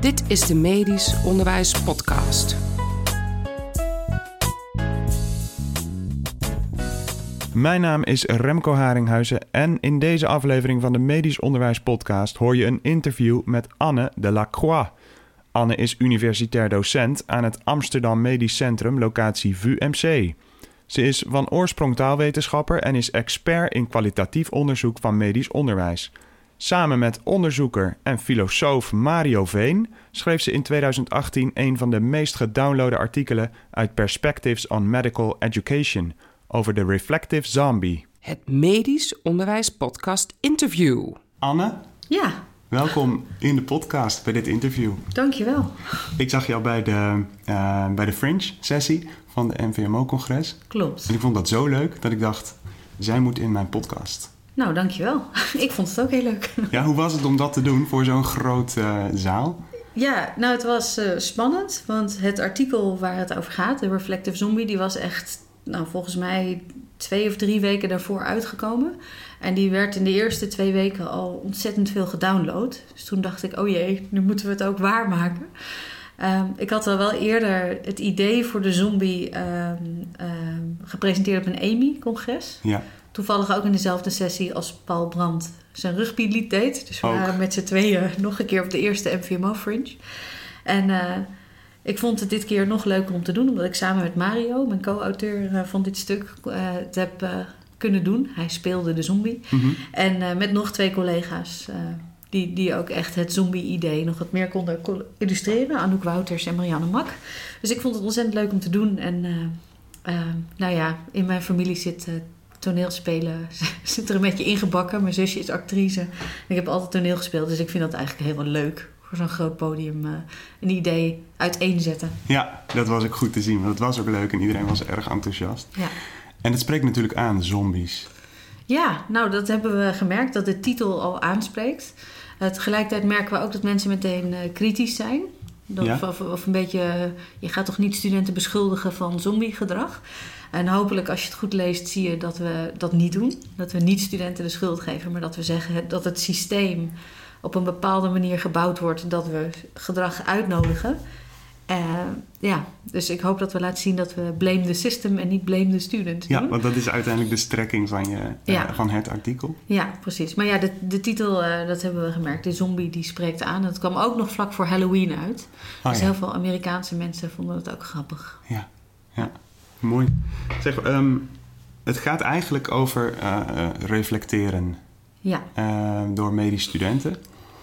Dit is de Medisch Onderwijs Podcast. Mijn naam is Remco Haringhuizen en in deze aflevering van de Medisch Onderwijs Podcast hoor je een interview met Anne de Lacroix. Anne is universitair docent aan het Amsterdam Medisch Centrum, locatie VUMC. Ze is van oorsprong taalwetenschapper en is expert in kwalitatief onderzoek van medisch onderwijs. Samen met onderzoeker en filosoof Mario Veen schreef ze in 2018 een van de meest gedownloade artikelen uit Perspectives on Medical Education over de reflective zombie. Het Medisch Onderwijs Podcast Interview. Anne, Ja, welkom in de podcast bij dit interview. dankjewel. Ik zag jou bij de, eh, bij de Fringe sessie van de NVMO-congres. Klopt. En ik vond dat zo leuk dat ik dacht, zij moet in mijn podcast. Nou, dankjewel. Ik vond het ook heel leuk. Ja, hoe was het om dat te doen voor zo'n groot eh, zaal? Ja, nou, het was eh, spannend, want het artikel waar het over gaat, de Reflective Zombie, die was echt, nou, volgens mij twee of drie weken daarvoor uitgekomen. En die werd in de eerste twee weken al ontzettend veel gedownload. Dus toen dacht ik, oh jee, nu moeten we het ook waarmaken. Ehm, ik had al wel eerder het idee voor de zombie ehm, ehm, gepresenteerd op een EMI-congres. Ja, Toevallig ook in dezelfde sessie als Paul Brandt zijn rugbylied deed. Dus we Ook. waren met z'n tweeën nog een keer op de eerste MVMO Fringe. En eh, ik vond het dit keer nog leuker om te doen, omdat ik samen met Mario, mijn co-auteur eh, van dit stuk, eh, het heb kunnen doen. Hij speelde de zombie. Mhm. En met nog twee collega's. die, die ook echt het zombie-idee nog wat meer konden illustreren. Anouk Wouters en Marianne Mak. Dus ik vond het ontzettend leuk om te doen. En nou ja, in mijn familie zit toneelspelen zit er een beetje ingebakken. Mijn zusje is actrice. Ik heb altijd toneel gespeeld. Dus ik vind dat eigenlijk heel leuk. Voor zo'n groot podium eh, een idee uiteenzetten. ja, dat was ook goed te zien. Want het was ook leuk en iedereen was erg enthousiast. Ja. En het spreekt natuurlijk aan, zombies. Ja, nou dat hebben we gemerkt dat de titel al aanspreekt. Uh, tegelijkertijd merken we ook dat mensen meteen eh, kritisch zijn. Dat, Ja. of, of een beetje, eh, je gaat toch niet studenten beschuldigen van zombiegedrag. En hopelijk als je het goed leest zie je dat we dat niet doen. Dat we niet studenten de schuld geven, maar dat we zeggen dat het systeem op een bepaalde manier gebouwd wordt dat we gedrag uitnodigen. Eh, ja, dus ik hoop dat we laten zien dat we blame the system en niet blame the student Ja, doen. want dat is uiteindelijk de strekking van, je, eh, van het artikel. Ja, precies. Maar ja, de, de titel, eh, dat hebben we gemerkt. De zombie die spreekt aan. Dat kwam ook nog vlak voor Halloween uit. Oh, dus ja. heel veel Amerikaanse mensen vonden het ook grappig. Ja, ja. mooi. Zeg, ehm, het gaat eigenlijk over reflecteren Ja. door medische studenten.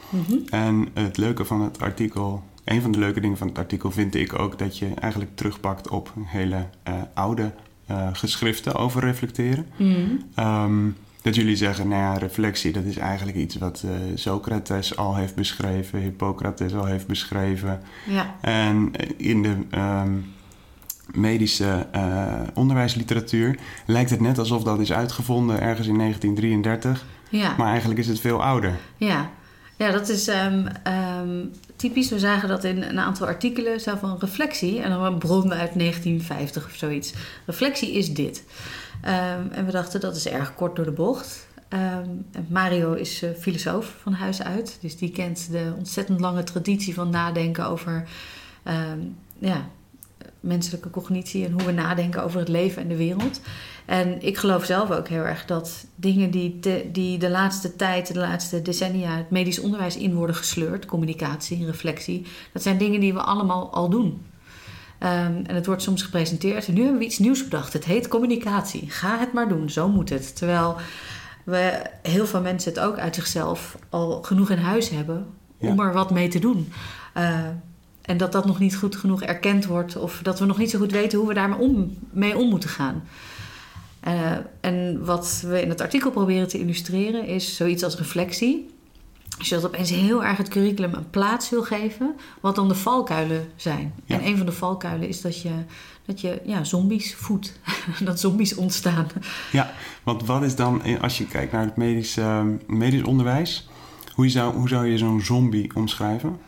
Mhm. En het leuke van het artikel, een van de leuke dingen van het artikel vind ik ook dat je eigenlijk terugpakt op hele eh, oude eh, geschriften over reflecteren. Mhm. Ehm, dat jullie zeggen, nou ja, reflectie, dat is eigenlijk iets wat eh, Socrates al heeft beschreven, Hippocrates al heeft beschreven. Ja. En in de ehm, medische onderwijsliteratuur lijkt het net alsof dat is uitgevonden ergens in 1933, Ja. maar eigenlijk is het veel ouder. Ja. Ja, dat is ehm, ehm, typisch. We zagen dat in een aantal artikelen zo van reflectie. En dan een bron uit 1950 of zoiets. Reflectie is dit. Ehm, en we dachten dat is erg kort door de bocht. Mario is eh, filosoof van huis uit. Dus die kent de ontzettend lange traditie van nadenken over ja, menselijke cognitie en hoe we nadenken over het leven en de wereld. En ik geloof zelf ook heel erg dat dingen die de, die de laatste tijd, de laatste decennia, het medisch onderwijs in worden gesleurd, communicatie, reflectie, dat zijn dingen die we allemaal al doen. Ehm, en het wordt soms gepresenteerd. En nu hebben we iets nieuws bedacht. Het heet communicatie. Ga het maar doen. Zo moet het. Terwijl we heel veel mensen het ook uit zichzelf al genoeg in huis hebben om er wat mee te doen. Eh, en dat dat nog niet goed genoeg erkend wordt, of dat we nog niet zo goed weten hoe we daarmee om, mee om moeten gaan. Eh, en wat we in het artikel proberen te illustreren is zoiets als reflectie. Als je dat opeens heel erg het curriculum een plaats wil geven, wat dan de valkuilen zijn. Ja. En een van de valkuilen is dat je, dat je ja, zombies voedt, dat zombies ontstaan. Ja, want wat is dan, eh, als je kijkt naar het medisch, ehm, medisch onderwijs, hoe zou, hoe zou je zo'n zombie omschrijven?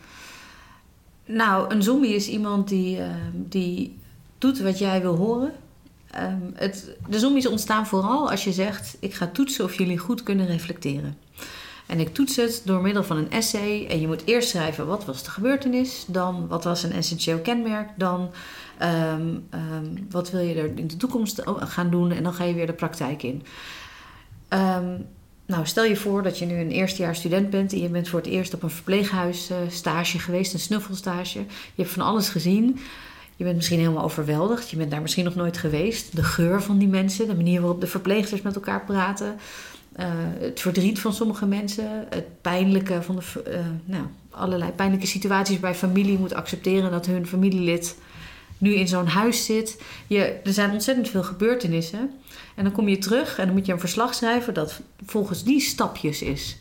Nou, een zombie is iemand die, eh, die doet wat jij wil horen. Ehm, het, de zombies ontstaan vooral als je zegt: Ik ga toetsen of jullie goed kunnen reflecteren. En ik toets het door middel van een essay. En je moet eerst schrijven wat was de gebeurtenis, dan wat was een essentieel kenmerk, dan ehm, ehm, wat wil je er in de toekomst gaan doen en dan ga je weer de praktijk in. Nou, stel je voor dat je nu een eerstejaars student bent en je bent voor het eerst op een verpleeghuis uh, stage geweest, een snuffelstage. Je hebt van alles gezien. Je bent misschien helemaal overweldigd. Je bent daar misschien nog nooit geweest. De geur van die mensen, de manier waarop de verpleegsters met elkaar praten. Uh, het verdriet van sommige mensen, het pijnlijke van de, uh, nou, allerlei pijnlijke situaties bij familie moet accepteren dat hun familielid nu in zo'n huis zit. Je, er zijn ontzettend veel gebeurtenissen. En dan kom je terug en dan moet je een verslag schrijven dat volgens die stapjes is.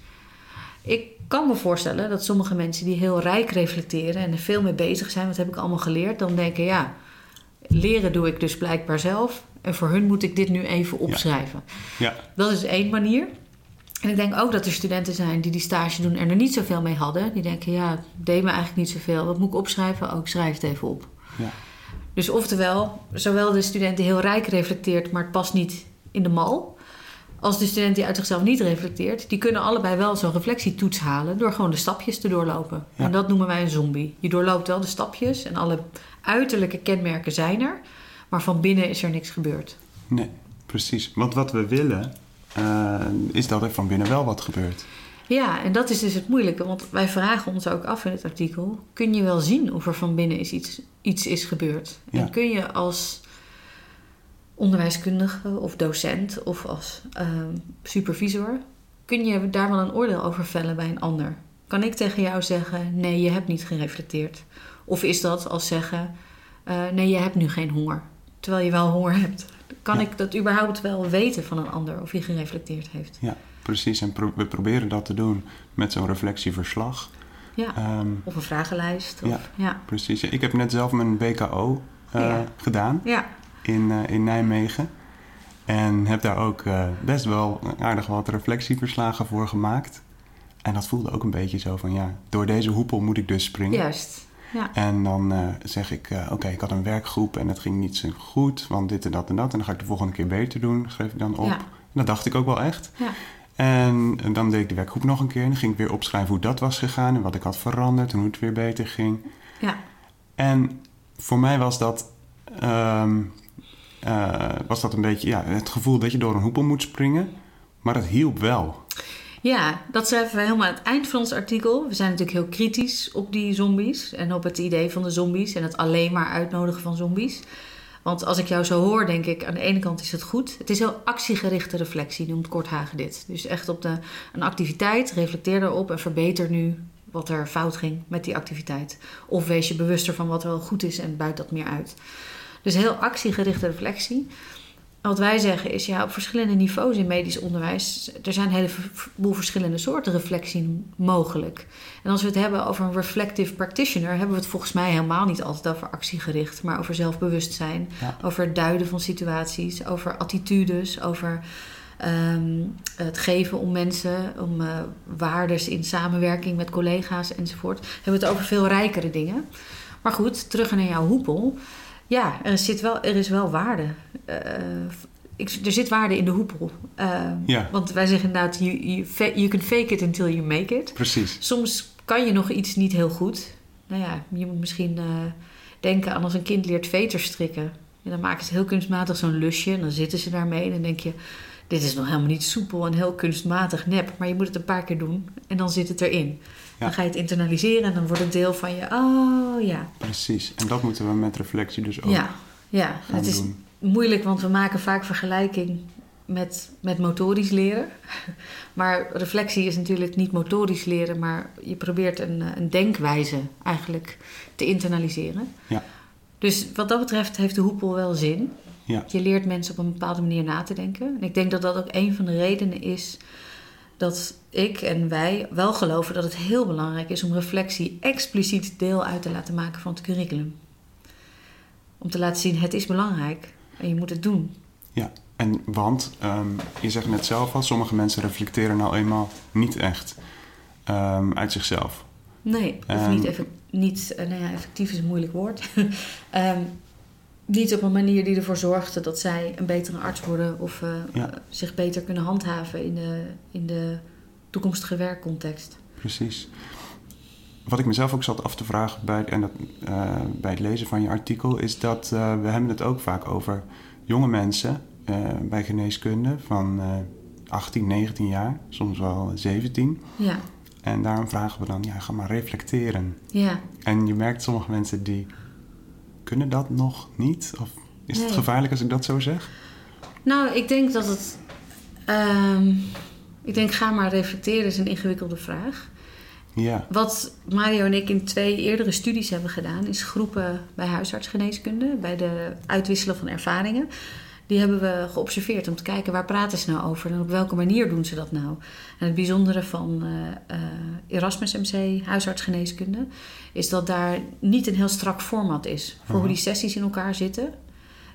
Ik kan me voorstellen dat sommige mensen die heel rijk reflecteren en er veel mee bezig zijn, wat heb ik allemaal geleerd, dan denken ja, leren doe ik dus blijkbaar zelf. En voor hun moet ik dit nu even opschrijven. Ja. ja. Dat is één manier. En ik denk ook dat er studenten zijn die die stage doen en er niet zoveel mee hadden. Die denken, ja, het deed me eigenlijk niet zoveel. Wat moet ik opschrijven? Ook oh, schrijf het even op. Ja. Dus oftewel, zowel de student die heel rijk reflecteert, maar het past niet in de mal. Als de student die uit zichzelf niet reflecteert, die kunnen allebei wel zo'n reflectietoets halen door gewoon de stapjes te doorlopen. En dat noemen wij een zombie. Je doorloopt wel de stapjes en alle uiterlijke kenmerken zijn er, maar van binnen is er niks gebeurd. Nee, precies. Want wat we willen, uh, is dat er van binnen wel wat gebeurt. Ja, en dat is dus het moeilijke, want wij vragen ons ook af in het artikel: kun je wel zien of er van binnen is iets, iets is gebeurd? En kun je als onderwijskundige of docent of als uh, supervisor, kun je daar wel een oordeel over vellen bij een ander? Kan ik tegen jou zeggen: nee, je hebt niet gereflecteerd? Of is dat als zeggen: uh, nee, je hebt nu geen honger, terwijl je wel honger hebt? Kan ik dat überhaupt wel weten van een ander of hij gereflecteerd heeft? Ja. Precies, en we proberen dat te doen met zo'n reflectieverslag. Ja, um, of een vragenlijst. Of, ja, ja, precies. Ik heb net zelf mijn BKO uh, ja. gedaan ja. In, uh, in Nijmegen. En heb daar ook uh, best wel aardig wat reflectieverslagen voor gemaakt. En dat voelde ook een beetje zo van, ja, door deze hoepel moet ik dus springen. Juist, ja. En dan zeg ik, oké, ik had een werkgroep en het ging niet zo goed, want dit en dat en dat. En dan ga ik de volgende keer beter doen, schreef ik dan op. En dat dacht ik ook wel echt. Ja. En dan deed ik de werkgroep nog een keer. En dan ging ik weer opschrijven hoe dat was gegaan en wat ik had veranderd en hoe het weer beter ging. Ja. En voor mij was dat, um, uh, was dat een beetje ja, het gevoel dat je door een hoepel moet springen. Maar het hielp wel. Ja, dat schrijven wij helemaal aan het eind van ons artikel. We zijn natuurlijk heel kritisch op die zombies en op het idee van de zombies en het alleen maar uitnodigen van zombies. Want als ik jou zo hoor, denk ik, aan de ene kant is het goed. Het is heel actiegerichte reflectie, noemt Korthagen dit. Dus echt op de, een activiteit, reflecteer erop en verbeter nu wat er fout ging met die activiteit. Of wees je bewuster van wat wel goed is en buit dat meer uit. Dus heel actiegerichte reflectie wat wij zeggen is, ja, op verschillende niveaus in medisch onderwijs, er zijn een heleboel verschillende soorten reflectie mogelijk. En als we het hebben over een reflective practitioner, hebben we het volgens mij helemaal niet altijd over actiegericht, maar over zelfbewustzijn, over het duiden van situaties, over attitudes, over ehm, het geven om mensen, om uh, waardes in samenwerking met collega's enzovoort. We hebben het over veel rijkere dingen. Maar goed, terug naar jouw hoepel. Ja, er, zit wel, er is wel waarde. Uh, ik, er zit waarde in de hoepel. Uh, ja. Want wij zeggen inderdaad, you, you, you can fake it until you make it. Precies. Soms kan je nog iets niet heel goed. Nou ja, je moet misschien uh, denken aan als een kind leert veters strikken. En dan maken ze heel kunstmatig zo'n lusje. En dan zitten ze daarmee en dan denk je... dit is nog helemaal niet soepel en heel kunstmatig nep. Maar je moet het een paar keer doen en dan zit het erin. Dan ga je het internaliseren en dan wordt het deel van je. Oh ja. Precies. En dat moeten we met reflectie dus ook. Ja, ja. het is moeilijk, want we maken vaak vergelijking met, met motorisch leren. Maar reflectie is natuurlijk niet motorisch leren, maar je probeert een, een denkwijze eigenlijk te internaliseren. Ja. Dus wat dat betreft heeft de hoepel wel zin. Ja. Je leert mensen op een bepaalde manier na te denken. En ik denk dat dat ook een van de redenen is dat ik en wij wel geloven dat het heel belangrijk is om reflectie expliciet deel uit te laten maken van het curriculum. Om te laten zien, het is belangrijk en je moet het doen. Ja, en want um, je zegt net zelf al, sommige mensen reflecteren nou eenmaal niet echt um, uit zichzelf. Nee, of um, niet, effect, niet uh, nou ja, effectief is een moeilijk woord. niet op een manier die ervoor zorgde dat zij een betere arts worden of uh, ja. zich beter kunnen handhaven in de, in de toekomstige werkcontext. Precies. Wat ik mezelf ook zat af te vragen bij, en dat, uh, bij het lezen van je artikel, is dat uh, we hebben het ook vaak over jonge mensen bij geneeskunde van 18, 19 jaar, soms wel 17. Ja. En daarom vragen we dan, ja, ga maar reflecteren. Ja. En je merkt sommige mensen die kunnen dat nog niet? Of is Nee. het gevaarlijk als ik dat zo zeg? Nou, ik denk dat het. ehm, ik denk, ga maar reflecteren is een ingewikkelde vraag. Ja, Wat Mario en ik in twee eerdere studies hebben gedaan, is groepen bij huisartsgeneeskunde, bij de uitwisselen van ervaringen. Die hebben we geobserveerd om te kijken waar praten ze nou over en op welke manier doen ze dat nou. En het bijzondere van eh, eh, Erasmus MC huisartsgeneeskunde is dat daar niet een heel strak format is voor hoe Aha. die sessies in elkaar zitten.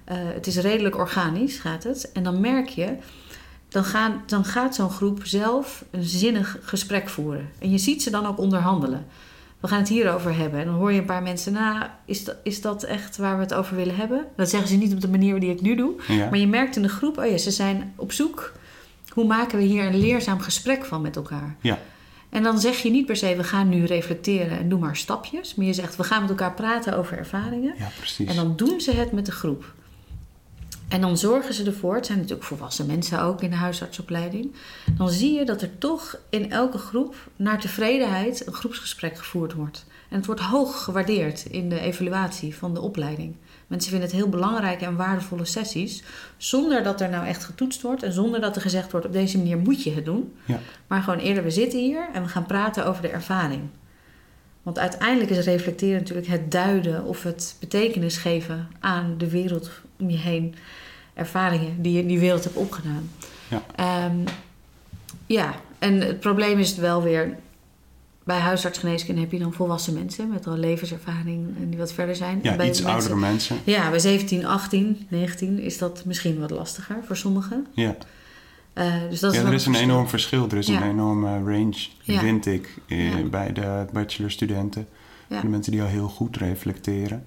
Eh, het is redelijk organisch, gaat het. En dan merk je, dan, gaan, dan gaat zo'n groep zelf een zinnig gesprek voeren. En je ziet ze dan ook onderhandelen. We gaan het hierover hebben. En dan hoor je een paar mensen, nou, is dat, is dat echt waar we het over willen hebben? Dat zeggen ze niet op de manier die ik nu doe. ja. Maar je merkt in de groep, oh ja, ze zijn op zoek. Hoe maken we hier een leerzaam gesprek van met elkaar? ja. En dan zeg je niet per se, we gaan nu reflecteren en doe maar stapjes. Maar je zegt, we gaan met elkaar praten over ervaringen. ja precies. En dan doen ze het met de groep. En dan zorgen ze ervoor, het zijn natuurlijk volwassen mensen ook in de huisartsopleiding. Dan zie je dat er toch in elke groep naar tevredenheid een groepsgesprek gevoerd wordt. En het wordt hoog gewaardeerd in de evaluatie van de opleiding. Mensen vinden het heel belangrijke en waardevolle sessies. Zonder dat er nou echt getoetst wordt en zonder dat er gezegd wordt: op deze manier moet je het doen. Ja. Maar gewoon eerder, we zitten hier en we gaan praten over de ervaring. Want uiteindelijk is reflecteren natuurlijk het duiden of het betekenis geven aan de wereld om je heen. Ervaringen die je in die wereld hebt opgedaan. Ja. Ehm, ja, en het probleem is het wel weer. Bij huisartsgeneeskunde heb je dan volwassen mensen met al levenservaring en die wat verder zijn. ja, En bij iets mensen- oudere mensen. Ja, bij 17, 18, 19 is dat misschien wat lastiger voor sommigen. Ja, Eh, dus dat ja is er is een verschil. enorm verschil. Er is Ja. een enorme range, Ja. vind ik, eh, bij de bachelorstudenten. De mensen die al heel goed reflecteren.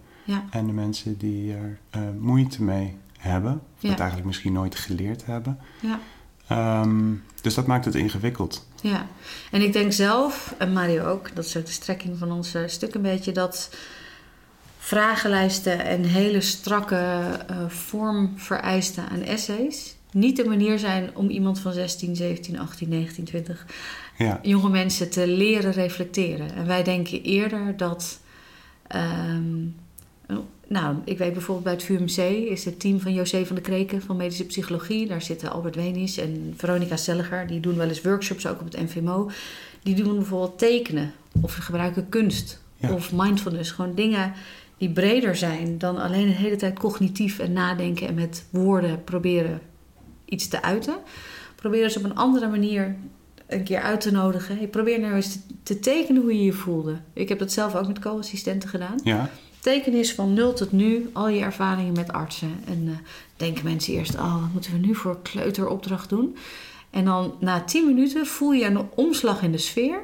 En de mensen die er eh, moeite mee hebben. Of dat eigenlijk misschien nooit geleerd hebben. ja. Ehm, dus dat maakt het ingewikkeld. Ja, en ik denk zelf, en Mario ook, dat is ook de strekking van ons stuk een beetje, dat vragenlijsten en hele strakke eh vormvereisten aan essays niet de manier zijn om iemand van 16, 17, 18, 19, 20 Ja, jonge mensen te leren reflecteren. En wij denken eerder dat. ehm, nou, ik weet bijvoorbeeld bij het VUMC is het team van José van de Kreken van medische psychologie. Daar zitten Albert Wenis en Veronica Selliger. Die doen wel eens workshops ook op het NVMO. Die doen bijvoorbeeld tekenen of ze gebruiken kunst Ja. of mindfulness. Gewoon dingen die breder zijn dan alleen de hele tijd cognitief en nadenken en met woorden proberen iets te uiten. Proberen ze op een andere manier een keer uit te nodigen. Hey, probeer nou eens te, te tekenen hoe je je voelde. Ik heb dat zelf ook met co-assistenten gedaan. ja, Tekenen is van nul tot nu al je ervaringen met artsen. En eh, denken mensen eerst, oh, wat moeten we nu voor kleuteropdracht doen? En dan na tien minuten voel je een omslag in de sfeer.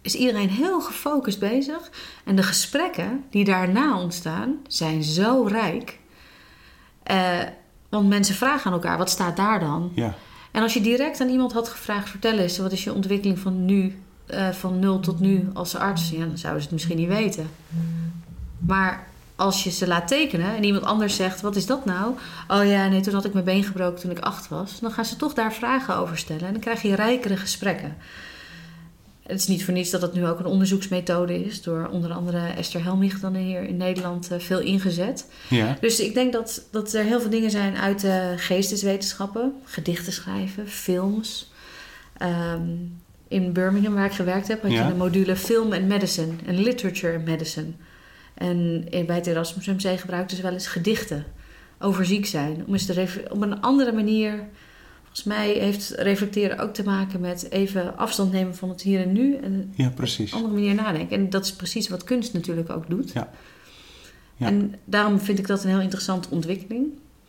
Is iedereen heel gefocust bezig. En de gesprekken die daarna ontstaan zijn zo rijk. Eh, want mensen vragen aan elkaar, wat staat daar dan? ja. En als je direct aan iemand had gevraagd, vertel eens, wat is je ontwikkeling van nu, eh, van nul tot nu als arts? Ja, dan zouden ze het misschien niet weten. Maar als je ze laat tekenen en iemand anders zegt, wat is dat nou? Oh ja, nee, toen had ik mijn been gebroken toen ik acht was. Dan gaan ze toch daar vragen over stellen en dan krijg je rijkere gesprekken. Het is niet voor niets dat het nu ook een onderzoeksmethode is, door onder andere Esther Helmich dan hier in Nederland eh, veel ingezet. ja. Dus ik denk dat, dat er heel veel dingen zijn uit de geesteswetenschappen. Gedichten schrijven, films. Ehm, in Birmingham, waar ik gewerkt heb, had Ja. je een module film en medicine. En literature and medicine. En in- bij het Erasmus MC gebruikten ze wel eens gedichten over ziek zijn. Om eens te op een andere manier... Volgens mij heeft reflecteren ook te maken met even afstand nemen van het hier en nu. En Ja, op precies. een andere manier nadenken. En dat is precies wat kunst natuurlijk ook doet. Ja. Ja. En daarom vind ik dat een heel interessante ontwikkeling.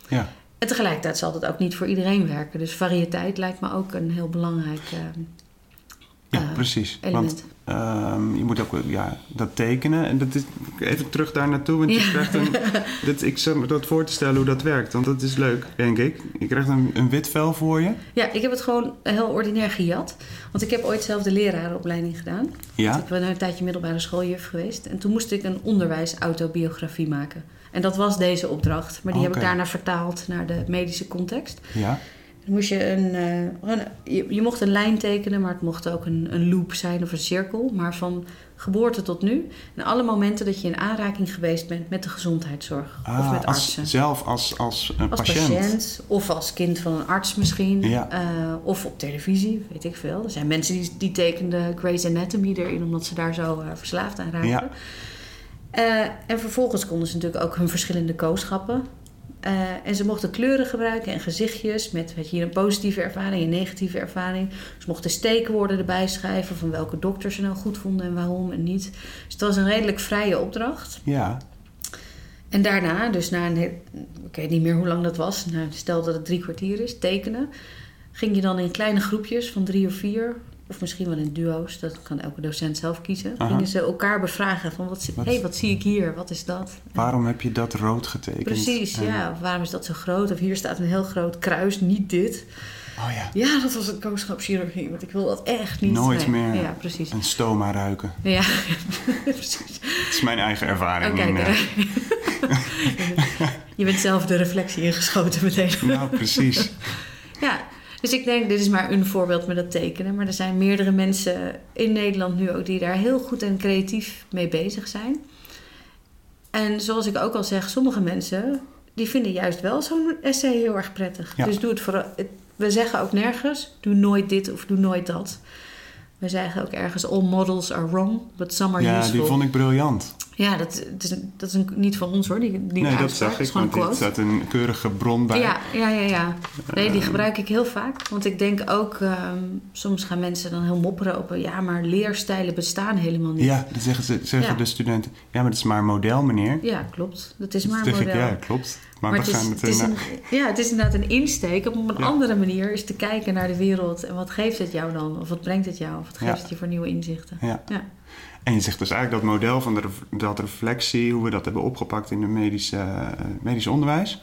Ja, En tegelijkertijd zal dat ook niet voor iedereen werken. Dus variëteit lijkt me ook een heel belangrijk. eh, Ja, eh, precies. element. Want ehm, je moet ook ja, dat tekenen. En dat is, even terug daar naartoe. Want je Ja. krijgt een. Dat, ik zat me dat voor te stellen hoe dat werkt. Want dat is leuk, denk ik. Je krijgt een, een wit vel voor je. Ja, ik heb het gewoon heel ordinair gejat. Want ik heb ooit zelf de lerarenopleiding gedaan. Ja. Ik ben een tijdje middelbare schooljuf geweest. En toen moest ik een onderwijsautobiografie maken. En dat was deze opdracht. Maar die heb ik daarna vertaald naar de medische context. Ja. Moest je een... eh, je, je mocht een lijn tekenen, maar het mocht ook een, een loop zijn of een cirkel. Maar van geboorte tot nu. En alle momenten dat je in aanraking geweest bent met de gezondheidszorg. of Ah, met als, artsen. zelf als, als een Als patiënt. patiënt. of als kind van een arts misschien. Ja. Eh, of op televisie, weet ik veel. Er zijn mensen die, die tekenden Grey's Anatomy erin... omdat ze daar zo eh, verslaafd aan raken. Ja. Eh, en vervolgens konden ze natuurlijk ook hun verschillende kooschappen. Eh, en ze mochten kleuren gebruiken en gezichtjes... met weet je, hier een positieve ervaring, een negatieve ervaring. Ze mochten steekwoorden erbij schrijven... van welke dokter ze nou goed vonden en waarom en niet. Dus het was een redelijk vrije opdracht. Ja. En daarna, dus na een heel- ik weet niet meer hoe lang dat was, nou, stel dat het drie kwartier is, tekenen, ging je dan in kleine groepjes van drie of vier, of misschien wel in duo's, dat kan elke docent zelf kiezen, Aha. gingen ze elkaar bevragen van wat, zie- Wat- hey, wat zie ik hier, wat is dat? Waarom heb je dat rood getekend? Precies, En- ja. Of waarom is dat zo groot? Of hier staat een heel groot kruis, niet dit. Oh ja. Ja, dat was een kooschapschirurgie, want ik wil dat echt niet. Nooit Nee. meer Ja, precies. Een stoma ruiken. Ja, precies. Dat is mijn eigen ervaring. Oh, kijk, eh, je bent zelf de reflectie ingeschoten meteen. nou, precies. Ja, dus ik denk, dit is maar een voorbeeld met dat tekenen. Maar er zijn meerdere mensen in Nederland nu ook die daar heel goed en creatief mee bezig zijn. En zoals ik ook al zeg, sommige mensen die vinden juist wel zo'n essay heel erg prettig. Ja. Dus doe het vooral. We zeggen ook nergens, doe nooit dit of doe nooit dat. We zeggen ook ergens, all models are wrong, but some are Ja, useful. die vond ik briljant. Ja, dat, het is, dat is een, niet van ons hoor, die, die nee, dat zag Het ik, want een er quote. staat een keurige bron bij. Ja, ja, ja, ja. Nee, die gebruik ik heel vaak. Want ik denk ook, ehm, soms gaan mensen dan heel mopperen op... ja, maar leerstijlen bestaan helemaal niet. Ja, dan zeggen, ze, zeggen Ja. de studenten... Ja, maar dat is maar een model, meneer. Ja, klopt. Dat is maar een ik, model. ja, klopt. Maar, Maar we het is, gaan het, het... is een, ja, het is inderdaad een insteek op een Ja. andere manier. Is te kijken naar de wereld. En wat geeft het jou dan? Of wat brengt het jou? Of wat geeft Ja. het je voor nieuwe inzichten? ja. Ja. En je zegt dus eigenlijk dat model van de, dat reflectie... hoe we dat hebben opgepakt in het medische, eh, medisch onderwijs...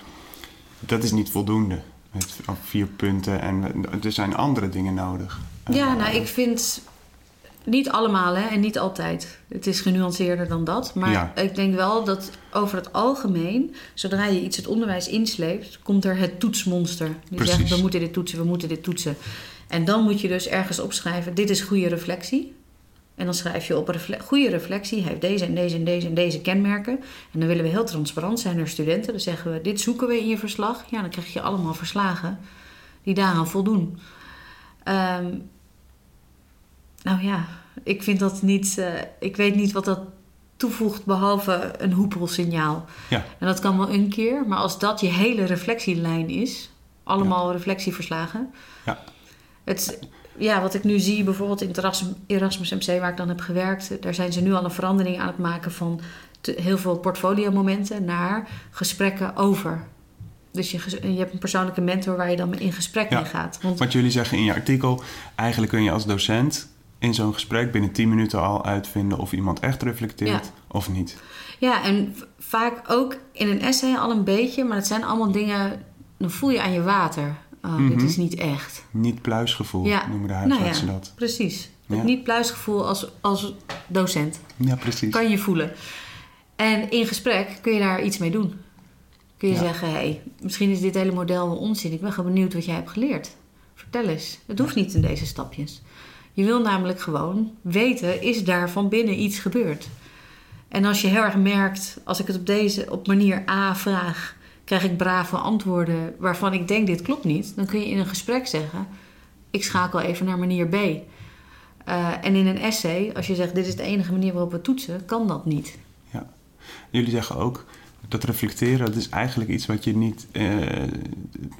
dat is niet voldoende. Met vier punten en er zijn andere dingen nodig. Ja, Eh, nou, ik vind niet allemaal hè, en niet altijd. Het is genuanceerder dan dat. Maar Ja. ik denk wel dat over het algemeen, zodra je iets het onderwijs insleept, komt er het toetsmonster. Die Precies. zegt: we moeten dit toetsen, we moeten dit toetsen. En dan moet je dus ergens opschrijven: dit is goede reflectie. En dan schrijf je op: refle goede reflectie heeft deze en deze en deze en deze kenmerken. En dan willen we heel transparant zijn naar studenten. Dan zeggen we: dit zoeken we in je verslag. Ja, dan krijg je allemaal verslagen die daaraan voldoen. Ehm, nou ja, ik vind dat niet. eh, ik weet niet wat dat toevoegt behalve een hoepelsignaal. Ja. En dat kan wel een keer, maar als dat je hele reflectielijn is, allemaal reflectieverslagen. Ja. Het, ja, wat ik nu zie, bijvoorbeeld in het Erasmus- MC, waar ik dan heb gewerkt, daar zijn ze nu al een verandering aan het maken van te- heel veel portfoliomomenten naar gesprekken over. Dus je, je hebt een persoonlijke mentor waar je dan in gesprek Ja. mee gaat. Want Want jullie zeggen in je artikel... eigenlijk kun je als docent in zo'n gesprek binnen 10 minuten al uitvinden... of iemand echt reflecteert Ja. of niet. Ja, en vaak ook in een essay al een beetje, maar het zijn allemaal dingen. Dan voel je aan je water. Oh, Mhm. dit is niet echt. Niet pluisgevoel Ja. noemen de Nou huisartsen ja, dat. precies. Ja. Het niet pluisgevoel als, als docent. Ja, precies. Kan je voelen. En in gesprek kun je daar iets mee doen. Kun je Ja. zeggen, hé, hey, misschien is dit hele model wel onzin. Ik ben gewoon benieuwd wat jij hebt geleerd. Vertel eens. Het hoeft niet in deze stapjes. Je wil namelijk gewoon weten, is daar van binnen iets gebeurd? En als je heel erg merkt, als ik het op deze op manier A vraag, krijg ik brave antwoorden waarvan ik denk dit klopt niet, dan kun je in een gesprek zeggen: ik schakel even naar manier B. Eh, en in een essay, als je zegt dit is de enige manier waarop we toetsen, kan dat niet. Jullie zeggen ook dat reflecteren, dat is eigenlijk iets wat je niet... eh,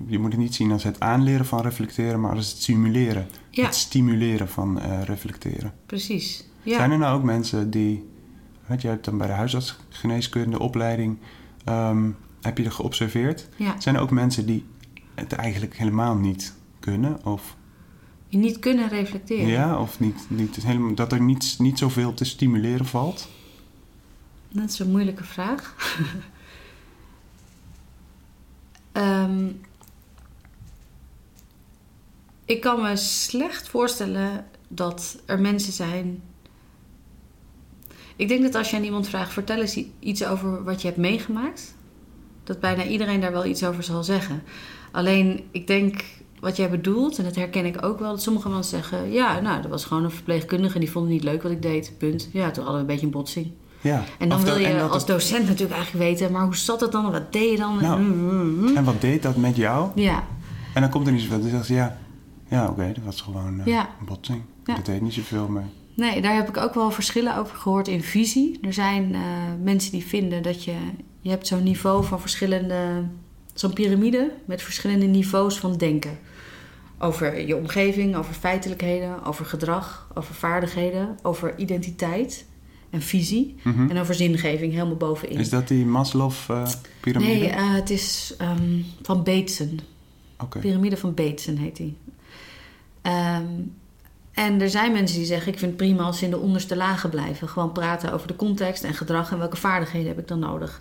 je moet het niet zien als het aanleren van reflecteren, maar als het simuleren. Ja. Het stimuleren van eh, reflecteren. Precies. Ja. Zijn er nou ook mensen die... Weet je, je hebt dan bij de huisartsgeneeskunde opleiding... ehm, heb je er geobserveerd? ja. Zijn er ook mensen die het eigenlijk helemaal niet kunnen? Of niet kunnen reflecteren. Ja, of niet, niet helemaal, dat er niet, niet zoveel te stimuleren valt? Dat is een moeilijke vraag. Ehm, ik kan me slecht voorstellen dat er mensen zijn. Ik denk dat als je aan iemand vraagt: vertel eens iets over wat je hebt meegemaakt, dat bijna iedereen daar wel iets over zal zeggen. Alleen, ik denk wat jij bedoelt, en dat herken ik ook wel, dat sommige mensen zeggen: ja, nou, dat was gewoon een verpleegkundige en die vond het niet leuk wat ik deed. Punt. Ja, toen hadden we een beetje een botsing. Ja. En dan Of wil dat- je dat als het- docent natuurlijk eigenlijk weten, maar hoe zat het dan? Wat deed je dan? Nou. Mm, mm, mm. En wat deed dat met jou? Ja, En dan komt er niet zoveel. Dan zegt ze, ja, ja oké, dat was gewoon eh, Ja. een botsing. Ja. Dat deed niet zoveel meer. nee, daar heb ik ook wel verschillen over gehoord in visie. Er zijn eh, mensen die vinden dat je, je hebt zo'n niveau van verschillende, zo'n piramide met verschillende niveaus van denken. Over je omgeving, over feitelijkheden, over gedrag, over vaardigheden, over identiteit en visie. Mhm. En over zingeving helemaal bovenin. Is dat die Maslow-pyramide? nee, eh, het is ehm, van Bateson. Oké. Pyramide van Bateson heet die. Ehm, en er zijn mensen die zeggen: Ik vind het prima als ze in de onderste lagen blijven. Gewoon praten over de context en gedrag en welke vaardigheden heb ik dan nodig.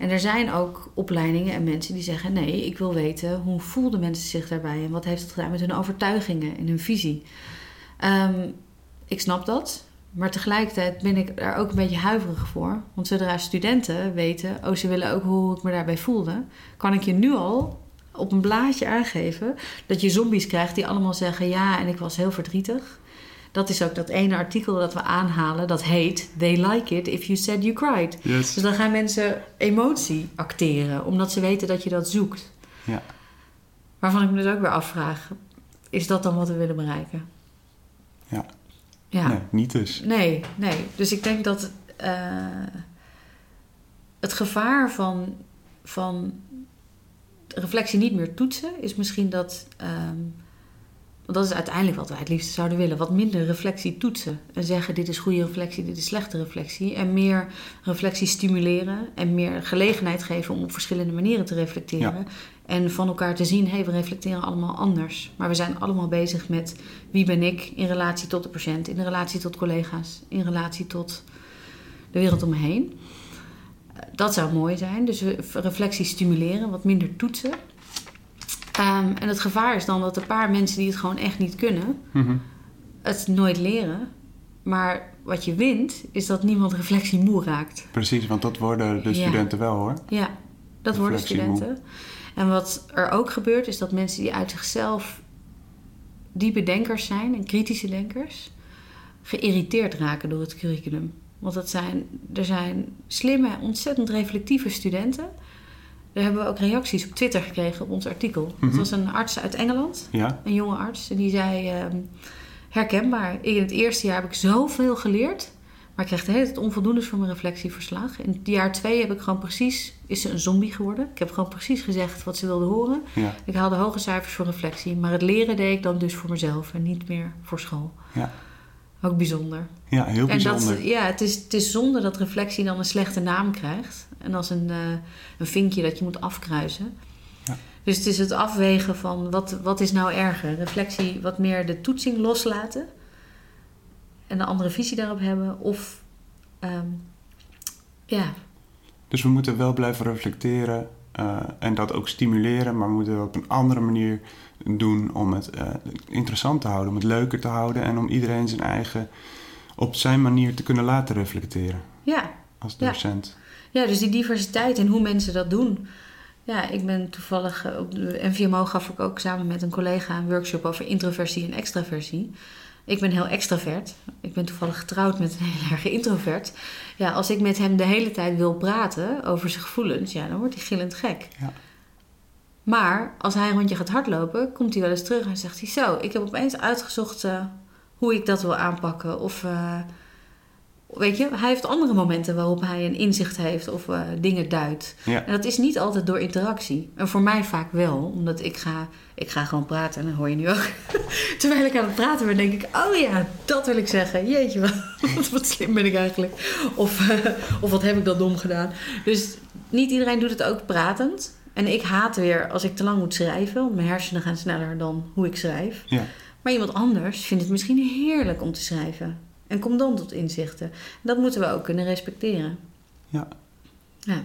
En er zijn ook opleidingen en mensen die zeggen: Nee, ik wil weten hoe voelden mensen zich daarbij en wat heeft het gedaan met hun overtuigingen en hun visie. Ehm, ik snap dat, maar tegelijkertijd ben ik daar ook een beetje huiverig voor. Want zodra studenten weten: Oh, ze willen ook hoe ik me daarbij voelde, kan ik je nu al op een blaadje aangeven dat je zombies krijgt die allemaal zeggen: Ja, en ik was heel verdrietig. Dat is ook dat ene artikel dat we aanhalen, dat heet They like it if you said you cried. Yes. Dus dan gaan mensen emotie acteren, omdat ze weten dat je dat zoekt. Ja. Waarvan ik me dus ook weer afvraag: is dat dan wat we willen bereiken? Ja. Ja. Nee, niet dus. Nee, nee. Dus ik denk dat eh, het gevaar van, van reflectie niet meer toetsen is misschien dat. ehm, want dat is uiteindelijk wat wij het liefst zouden willen. Wat minder reflectie toetsen. En zeggen: dit is goede reflectie, dit is slechte reflectie. En meer reflectie stimuleren. En meer gelegenheid geven om op verschillende manieren te reflecteren. En van elkaar te zien: hé, hey, we reflecteren allemaal anders. Maar we zijn allemaal bezig met wie ben ik in relatie tot de patiënt, in relatie tot collega's, in relatie tot de wereld om me heen. Dat zou mooi zijn. Dus reflectie stimuleren, wat minder toetsen. Ehm, en het gevaar is dan dat een paar mensen die het gewoon echt niet kunnen, Mhm. het nooit leren. Maar wat je wint, is dat niemand reflectie moe raakt. Precies, want dat worden de Ja. studenten wel hoor. Ja, dat worden studenten. En wat er ook gebeurt, is dat mensen die uit zichzelf diepe denkers zijn en kritische denkers, geïrriteerd raken door het curriculum. Want dat zijn, er zijn slimme, ontzettend reflectieve studenten. Daar hebben we ook reacties op Twitter gekregen op ons artikel. Mhm. Het was een arts uit Engeland, Ja, een jonge arts, en die zei: ehm, herkenbaar. In het eerste jaar heb ik zoveel geleerd, maar ik kreeg de hele tijd onvoldoendes voor mijn reflectieverslag. In het jaar twee heb ik gewoon precies, is ze een zombie geworden. Ik heb gewoon precies gezegd wat ze wilde horen. ja, Ik haalde hoge cijfers voor reflectie, maar het leren deed ik dan dus voor mezelf en niet meer voor school. ja. Ook bijzonder. Ja, heel En dat, bijzonder. ja, het is, het is zonde dat reflectie dan een slechte naam krijgt. En als een, eh, een vinkje dat je moet afkruisen. Ja. Dus het is het afwegen van wat, wat is nou erger? Reflectie wat meer de toetsing loslaten. En een andere visie daarop hebben. Of ehm, ja, Dus we moeten wel blijven reflecteren eh, en dat ook stimuleren, maar we moeten op een andere manier doen om het eh, interessant te houden, om het leuker te houden en om iedereen zijn eigen op zijn manier te kunnen laten reflecteren ja, als docent. Ja, dus die diversiteit en hoe mensen dat doen. Ja, ik ben toevallig eh, op de NVMO gaf ik ook samen met een collega een workshop over introversie en extraversie. Ik ben heel extravert. Ik ben toevallig getrouwd met een heel erg introvert. Ja, als ik met hem de hele tijd wil praten over zijn gevoelens, ja, dan wordt hij gillend gek. Ja. Maar als hij een rondje gaat hardlopen, komt hij wel eens terug en zegt hij: Zo, ik heb opeens uitgezocht eh, hoe ik dat wil aanpakken. Of eh, weet je, hij heeft andere momenten waarop hij een inzicht heeft of eh, dingen duidt. Ja. En dat is niet altijd door interactie. En voor mij vaak wel, omdat ik ga, ik ga gewoon praten en dan hoor je nu ook. Terwijl ik aan het praten ben, denk ik: Oh ja, dat wil ik zeggen. Jeetje, wat, wat slim ben ik eigenlijk. Of, of wat heb ik dan dom gedaan. Dus niet iedereen doet het ook pratend. En ik haat weer als ik te lang moet schrijven, want mijn hersenen gaan sneller dan hoe ik schrijf. Ja. Maar iemand anders vindt het misschien heerlijk om te schrijven. En komt dan tot inzichten. Dat moeten we ook kunnen respecteren. Ja. Ja.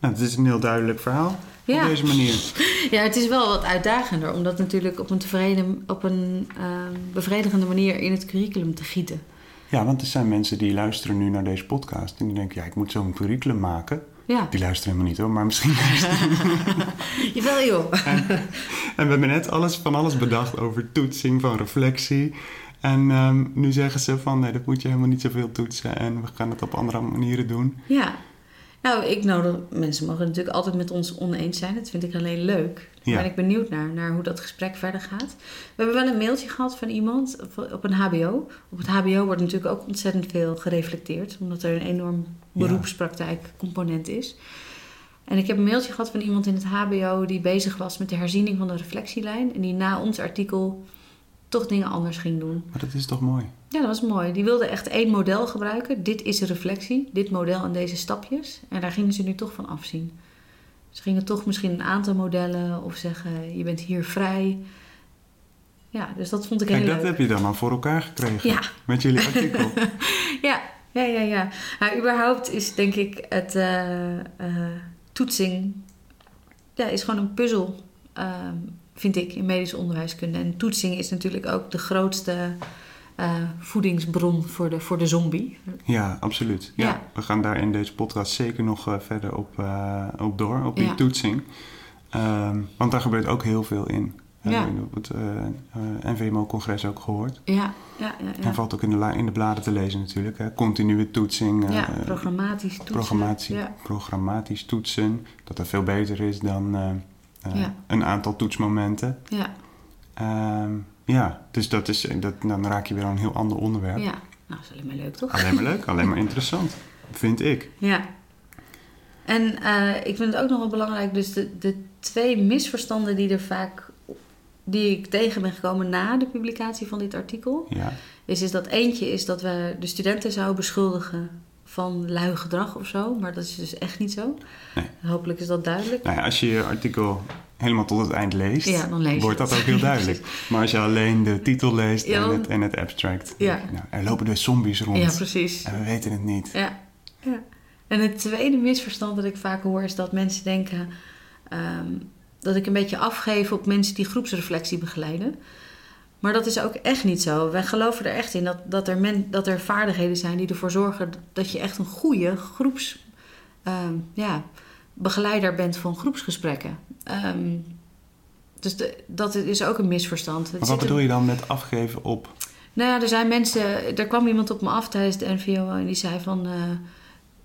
Nou, het is een heel duidelijk verhaal Ja. op deze manier. Ja, het is wel wat uitdagender om dat natuurlijk op een, tevreden, op een ehm, bevredigende manier in het curriculum te gieten. Ja, want er zijn mensen die luisteren nu naar deze podcast en die denken, ja, ik moet zo'n curriculum maken. Ja, Die luisteren helemaal niet hoor, maar misschien jawel joh. En we hebben net alles, van alles bedacht over toetsing, van reflectie. En ehm, nu zeggen ze van nee, dat moet je helemaal niet zoveel toetsen en we gaan het op andere manieren doen. Ja. Nou, ik nodig... Mensen mogen natuurlijk altijd met ons oneens zijn. Dat vind ik alleen leuk. Daar Ja. ben ik benieuwd naar, naar hoe dat gesprek verder gaat. We hebben wel een mailtje gehad van iemand op- een hbo. Op het hbo wordt natuurlijk ook ontzettend veel gereflecteerd. Omdat er een enorm beroepspraktijkcomponent is. En ik heb een mailtje gehad van iemand in het hbo... die bezig was met de herziening van de reflectielijn. En die na ons artikel toch dingen anders ging doen. Maar dat is toch mooi? Ja, dat was mooi. Die wilden echt één model gebruiken. Dit is reflectie, dit model en deze stapjes. En daar gingen ze nu toch van afzien. Ze gingen toch misschien een aantal modellen of zeggen: je bent hier vrij. Ja, dus dat vond ik Kijk, heel dat leuk. heb je dan al voor elkaar gekregen Ja. met jullie artikel. Ja, ja, ja, ja. Nou, überhaupt is denk ik het eh, eh, toetsing... Ja, is gewoon een puzzel, ehm, vind ik, in medisch onderwijskunde. En toetsing is natuurlijk ook de grootste eh, voedingsbron voor de, voor de zombie. Ja, absoluut. Ja, Ja. We gaan daar in deze podcast zeker nog eh, verder op, eh, op door, op die Ja. toetsing. Ehm, want daar gebeurt ook heel veel in. Ja. Hebben we op het NVMO-congres ook gehoord. Ja, ja, ja. En valt ook in de, in de bladen te lezen natuurlijk. Hè. Continue toetsing. ja, programmatisch toetsen. programmatie, Ja, programmatisch toetsen. Dat dat veel beter is dan eh, Ja. een aantal toetsmomenten. ja, Ehm, ja, dus dat is, dat, dan raak je weer aan een heel ander onderwerp. ja. Nou, dat is alleen maar leuk, toch? Alleen maar leuk, alleen maar interessant. Vind ik. Ja. En eh, ik vind het ook nog wel belangrijk, dus de, de twee misverstanden die er vaak, die ik tegen ben gekomen na de publicatie van dit artikel, Ja, is, is dat eentje is dat we de studenten zouden beschuldigen van lui gedrag of zo, maar dat is dus echt niet zo. Nee. Hopelijk is dat duidelijk. nou ja, als je je artikel helemaal tot het eind leest, Ja, dan lees je wordt dat ook heel duidelijk. maar als je alleen de titel leest Ja, en, het, en het abstract, Ja. nou, er lopen dus zombies rond. Ja, precies. en we weten het niet. Ja, ja. En het tweede misverstand dat ik vaak hoor is dat mensen denken ehm, dat ik een beetje afgeef op mensen die groepsreflectie begeleiden. Maar dat is ook echt niet zo. Wij geloven er echt in dat, dat, er, men, dat er vaardigheden zijn die ervoor zorgen dat je echt een goede groeps, ehm, ja, begeleider bent van groepsgesprekken. Ehm, dus de, dat is ook een misverstand. Maar wat bedoel je dan met afgeven op... nou ja, er zijn mensen. Er kwam iemand op me af tijdens de NVO en die zei van. eh,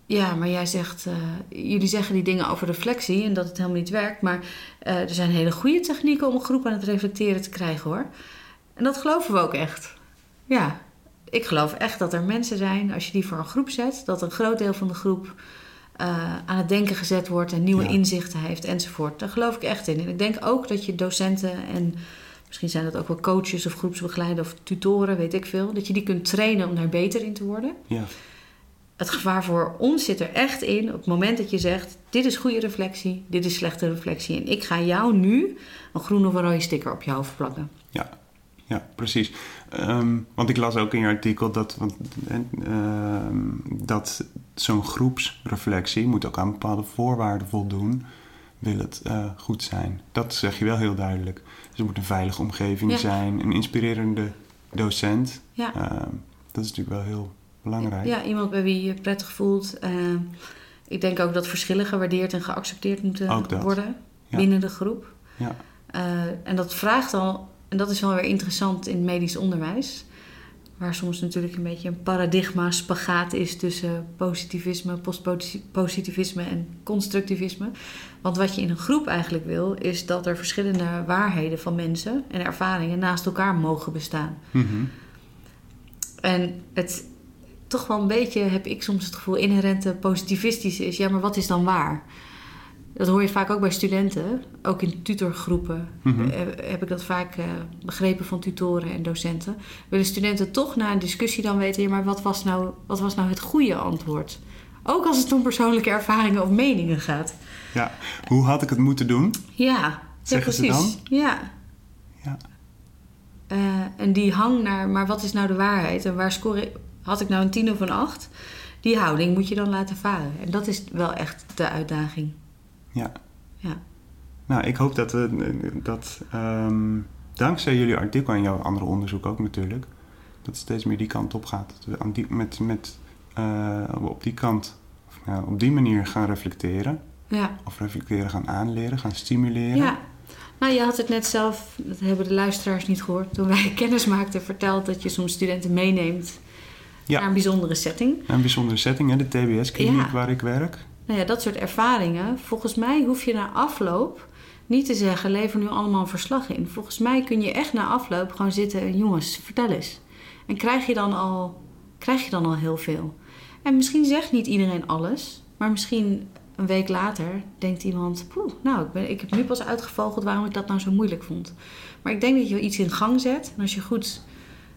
ja, maar jij zegt. eh, jullie zeggen die dingen over reflectie en dat het helemaal niet werkt. Maar eh, er zijn hele goede technieken om een groep aan het reflecteren te krijgen hoor. En dat geloven we ook echt. Ja, ik geloof echt dat er mensen zijn, als je die voor een groep zet, dat een groot deel van de groep eh, aan het denken gezet wordt en nieuwe Ja. inzichten heeft enzovoort. Daar geloof ik echt in. En ik denk ook dat je docenten en misschien zijn dat ook wel coaches of groepsbegeleiders of tutoren, weet ik veel, dat je die kunt trainen om daar beter in te worden. Ja, Het gevaar voor ons zit er echt in op het moment dat je zegt: dit is goede reflectie, dit is slechte reflectie en ik ga jou nu een groene of een rode sticker op je hoofd plakken. ja, ja precies. Ehm, want ik las ook in je artikel dat, want, ehm, dat zo'n groepsreflectie moet ook aan bepaalde voorwaarden voldoen. Wil het eh, goed zijn? Dat zeg je wel heel duidelijk. Dus het moet een veilige omgeving Ja. zijn, een inspirerende docent. Ja. Ehm, dat is natuurlijk wel heel belangrijk. Ja, iemand bij wie je prettig voelt. Ik denk ook dat verschillen gewaardeerd en geaccepteerd moeten worden Ja. binnen de groep. Ja. Eh, en dat vraagt al, en dat is wel weer interessant in medisch onderwijs, waar soms natuurlijk een beetje een paradigma spagaat is tussen positivisme, postpositivisme en constructivisme. Want wat je in een groep eigenlijk wil, is dat er verschillende waarheden van mensen en ervaringen naast elkaar mogen bestaan. Mhm. En het toch wel een beetje, heb ik soms het gevoel, inherente positivistische is. Ja, maar wat is dan waar? Dat hoor je vaak ook bij studenten, ook in tutorgroepen. Mhm. eh, heb ik dat vaak eh, begrepen van tutoren en docenten. Willen studenten toch na een discussie dan weten, ja, maar wat was nou, wat was nou het goede antwoord? Ook als het om persoonlijke ervaringen of meningen gaat. ja. Hoe had ik het moeten doen? Ja, ja Zeggen ze precies. Ja. Ja. Eh, en die hang naar, maar wat is nou de waarheid? En waar score had ik nou een 10 of een 8? Die houding moet je dan laten varen. En dat is wel echt de uitdaging. Ja. Ja. Nou, ik hoop dat, eh, dat ehm, dankzij jullie artikel en jouw andere onderzoek ook natuurlijk, dat het steeds meer die kant op gaat. Dat we aan die, met, met, eh, op die kant, of, nou, op die manier gaan reflecteren. Ja. Of reflecteren gaan aanleren, gaan stimuleren. Ja. Nou, je had het net zelf, dat hebben de luisteraars niet gehoord, toen wij kennis maakten, verteld dat je soms studenten meeneemt Ja. naar een bijzondere setting. Een bijzondere setting, hè, de TBS-kliniek Ja. waar ik werk. Nou ja, dat soort ervaringen. Volgens mij hoef je na afloop niet te zeggen: lever nu allemaal een verslag in. Volgens mij kun je echt na afloop gewoon zitten en jongens, vertel eens. En krijg je dan al, krijg je dan al heel veel. En misschien zegt niet iedereen alles, maar misschien een week later denkt iemand: poeh, nou, ik, ben, ik heb nu pas uitgevogeld waarom ik dat nou zo moeilijk vond. Maar ik denk dat je iets in gang zet. En als je goed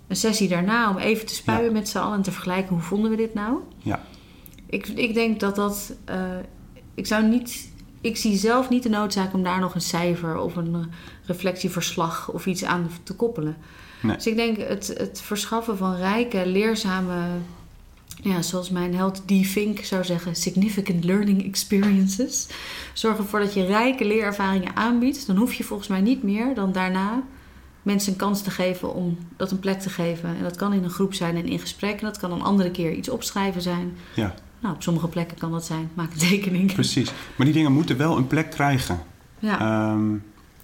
een sessie daarna om even te spuien met z'n allen en te vergelijken hoe vonden we dit nou. Ja. Ik, ik denk dat dat. eh, ik zou niet. Ik zie zelf niet de noodzaak om daar nog een cijfer of een eh, reflectieverslag of iets aan te koppelen. Nee. Dus ik denk het, het verschaffen van rijke, leerzame. Ja, zoals mijn held D. Fink zou zeggen, significant learning experiences. Zorg ervoor dat je rijke leerervaringen aanbiedt. Dan hoef je volgens mij niet meer dan daarna mensen een kans te geven om dat een plek te geven. En dat kan in een groep zijn en in gesprek. En dat kan een andere keer iets opschrijven zijn. Ja, Nou, op sommige plekken kan dat zijn. Maak een tekening. precies. Maar die dingen moeten wel een plek krijgen. Ja, Ehm,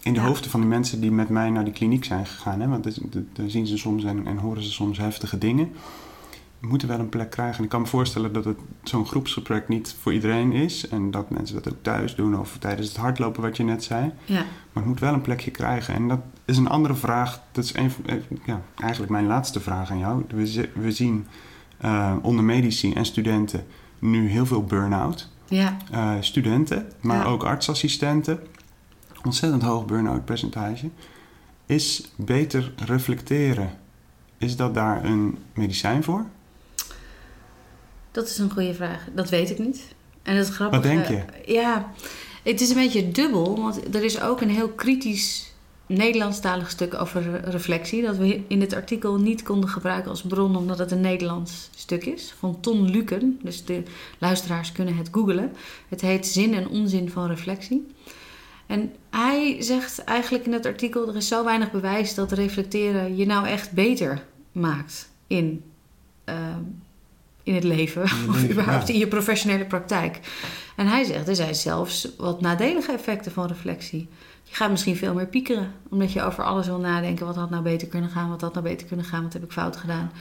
in de Ja. hoofden van de mensen die met mij naar die kliniek zijn gegaan. Hè? Want daar zien ze soms en, en horen ze soms heftige dingen. Moeten wel een plek krijgen. En ik kan me voorstellen dat het zo'n groepsgesprek niet voor iedereen is. En dat mensen dat ook thuis doen of tijdens het hardlopen wat je net zei. ja, Maar het moet wel een plekje krijgen. En dat is een andere vraag. Dat is een, van- eh, ja, eigenlijk mijn laatste vraag aan jou. We, zi- we zien eh, onder medici en studenten nu heel veel burn-out. ja, Eh, studenten, maar Ja. ook artsassistenten. Ontzettend hoog burn-out percentage. Is beter reflecteren, is dat daar een medicijn voor? dat is een goede vraag. Dat weet ik niet. En het grappige... Wat denk je? Ja, het is een beetje dubbel. Want er is ook een heel kritisch Nederlandstalig stuk over re- reflectie. Dat we in dit artikel niet konden gebruiken als bron omdat het een Nederlands stuk is. Van Ton Luken. Dus de luisteraars kunnen het googlen. Het heet Zin en onzin van reflectie. En hij zegt eigenlijk in het artikel: er is zo weinig bewijs dat reflecteren je nou echt beter maakt in, ehm, in het leven. Of überhaupt ja. in je professionele praktijk. En hij zegt: er zijn zelfs wat nadelige effecten van reflectie. Je gaat misschien veel meer piekeren, omdat je over alles wil nadenken. Wat had nou beter kunnen gaan? Wat had nou beter kunnen gaan? Wat heb ik fout gedaan?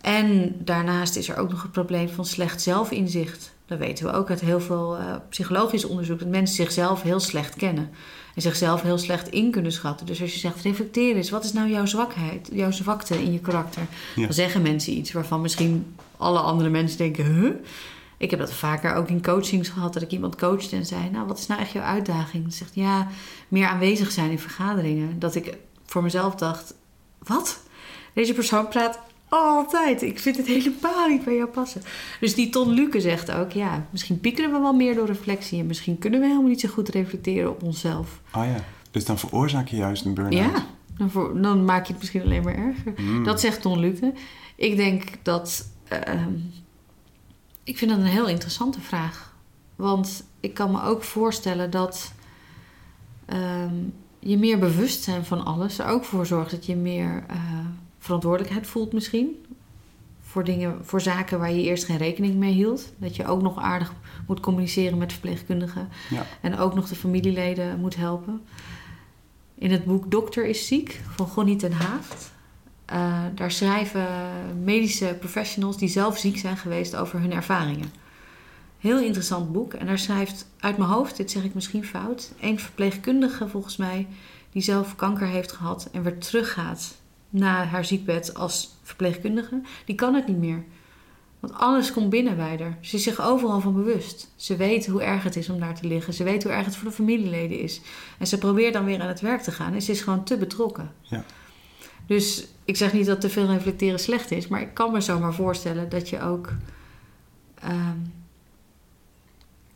En daarnaast is er ook nog het probleem van slecht zelfinzicht. Dat weten we ook uit heel veel eh, psychologisch onderzoek. Dat mensen zichzelf heel slecht kennen. En zichzelf heel slecht in kunnen schatten. Dus als je zegt, reflecteer eens. Wat is nou jouw zwakheid, jouw zwakte in je karakter? Ja. Dan zeggen mensen iets waarvan misschien alle andere mensen denken... Huh? Ik heb dat vaker ook in coachings gehad. Dat ik iemand coachte en zei... Nou, wat is nou echt jouw uitdaging? Dan zegt ja, meer aanwezig zijn in vergaderingen. Dat ik voor mezelf dacht... Wat? Deze persoon praat altijd. Ik vind het helemaal niet bij jou passen. Dus die Ton Luke zegt ook... Ja, misschien piekeren we wel meer door reflectie. En misschien kunnen we helemaal niet zo goed reflecteren op onszelf. Oh ja, dus dan veroorzaak je juist een burn-out. Ja, dan, voor- dan maak je het misschien alleen maar erger. Mm. Dat zegt Ton Luke. Ik denk dat... ehm, ik vind dat een heel interessante vraag. Want ik kan me ook voorstellen dat ehm, je meer bewustzijn van alles er ook voor zorgt dat je meer eh, verantwoordelijkheid voelt misschien. Voor, dingen, voor zaken waar je eerst geen rekening mee hield. Dat je ook nog aardig moet communiceren met verpleegkundigen. Ja. En ook nog de familieleden moet helpen. In het boek Dokter is ziek van Gonnie ten Haaft. Eh, daar schrijven medische professionals die zelf ziek zijn geweest over hun ervaringen. Heel interessant boek. En daar schrijft uit mijn hoofd, dit zeg ik misschien fout, een verpleegkundige volgens mij die zelf kanker heeft gehad en weer teruggaat na haar ziekbed als verpleegkundige, die kan het niet meer. Want alles komt binnen bij haar. Ze is zich overal van bewust. Ze weet hoe erg het is om daar te liggen. Ze weet hoe erg het voor de familieleden is. En ze probeert dan weer aan het werk te gaan. En ze is gewoon te betrokken. Ja. Dus ik zeg niet dat te veel reflecteren slecht is. Maar ik kan me zomaar voorstellen dat je ook... ehm,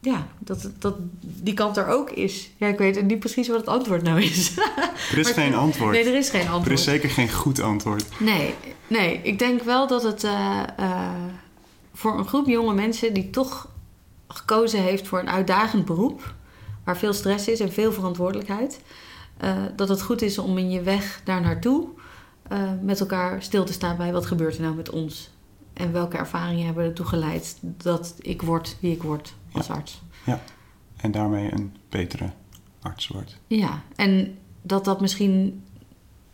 ja, dat, dat die kant er ook is. Ja, ik weet niet precies wat het antwoord nou is. Er is geen antwoord. Nee, er is geen antwoord. Er is zeker geen goed antwoord. Nee, nee. ik denk wel dat het uh, uh, voor een groep jonge mensen die toch gekozen heeft voor een uitdagend beroep, waar veel stress is en veel verantwoordelijkheid, uh, dat het goed is om in je weg daar naartoe met elkaar stil te staan bij wat gebeurt er nou met ons. En welke ervaringen hebben ertoe geleid dat ik word wie ik word als ja. arts. Ja, en daarmee een betere arts wordt. Ja, en dat dat misschien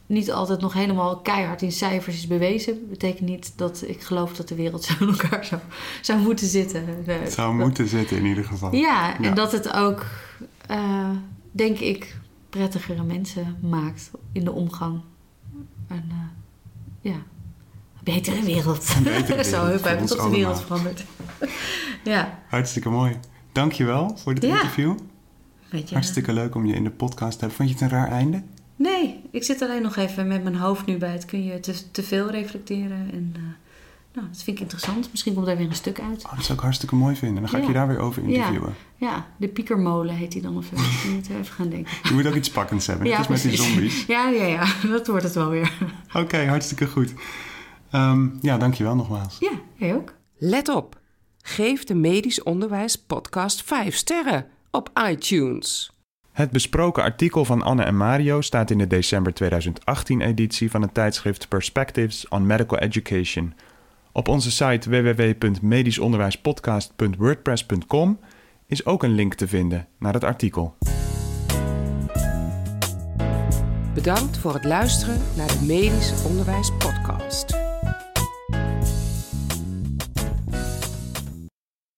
niet altijd nog helemaal keihard in cijfers is bewezen, betekent niet dat ik geloof dat de wereld zo in elkaar zou, zou moeten zitten. Het zou moeten zitten in ieder geval. Ja, en dat het ook, uh, denk ik, prettigere mensen maakt in de omgang. En uh, ja, een betere wereld. Een betere wereld. zo heel fijn tot de wereld verandert. ja. Hartstikke mooi. Dankjewel voor dit Ja. interview. Hartstikke leuk om je in de podcast te hebben. Vond je het een raar einde? Nee, ik zit alleen nog even met mijn hoofd nu bij het. Kun je te, te veel reflecteren? En uh, nou, dat vind ik interessant. Misschien komt daar weer een stuk uit. Oh, dat zou ik hartstikke mooi vinden. Dan ga ik Ja. je daar weer over interviewen. Ja, de piekermolen heet die dan of zo. We even gaan denken. Je moet ook iets pakkends hebben. Net Ja, als met die zombies. Ja, ja, ja, dat wordt het wel weer. Oké, hartstikke goed. Ehm, ja, dankjewel nogmaals. Ja, jij ook. Let op. Geef de Medisch Onderwijs podcast 5 sterren op iTunes. Het besproken artikel van Anne en Mario staat in de december 2018 editie van het tijdschrift Perspectives on Medical Education. Op onze site www.medischonderwijspodcast.wordpress.com is ook een link te vinden naar het artikel. Bedankt voor het luisteren naar de Medisch Onderwijs podcast.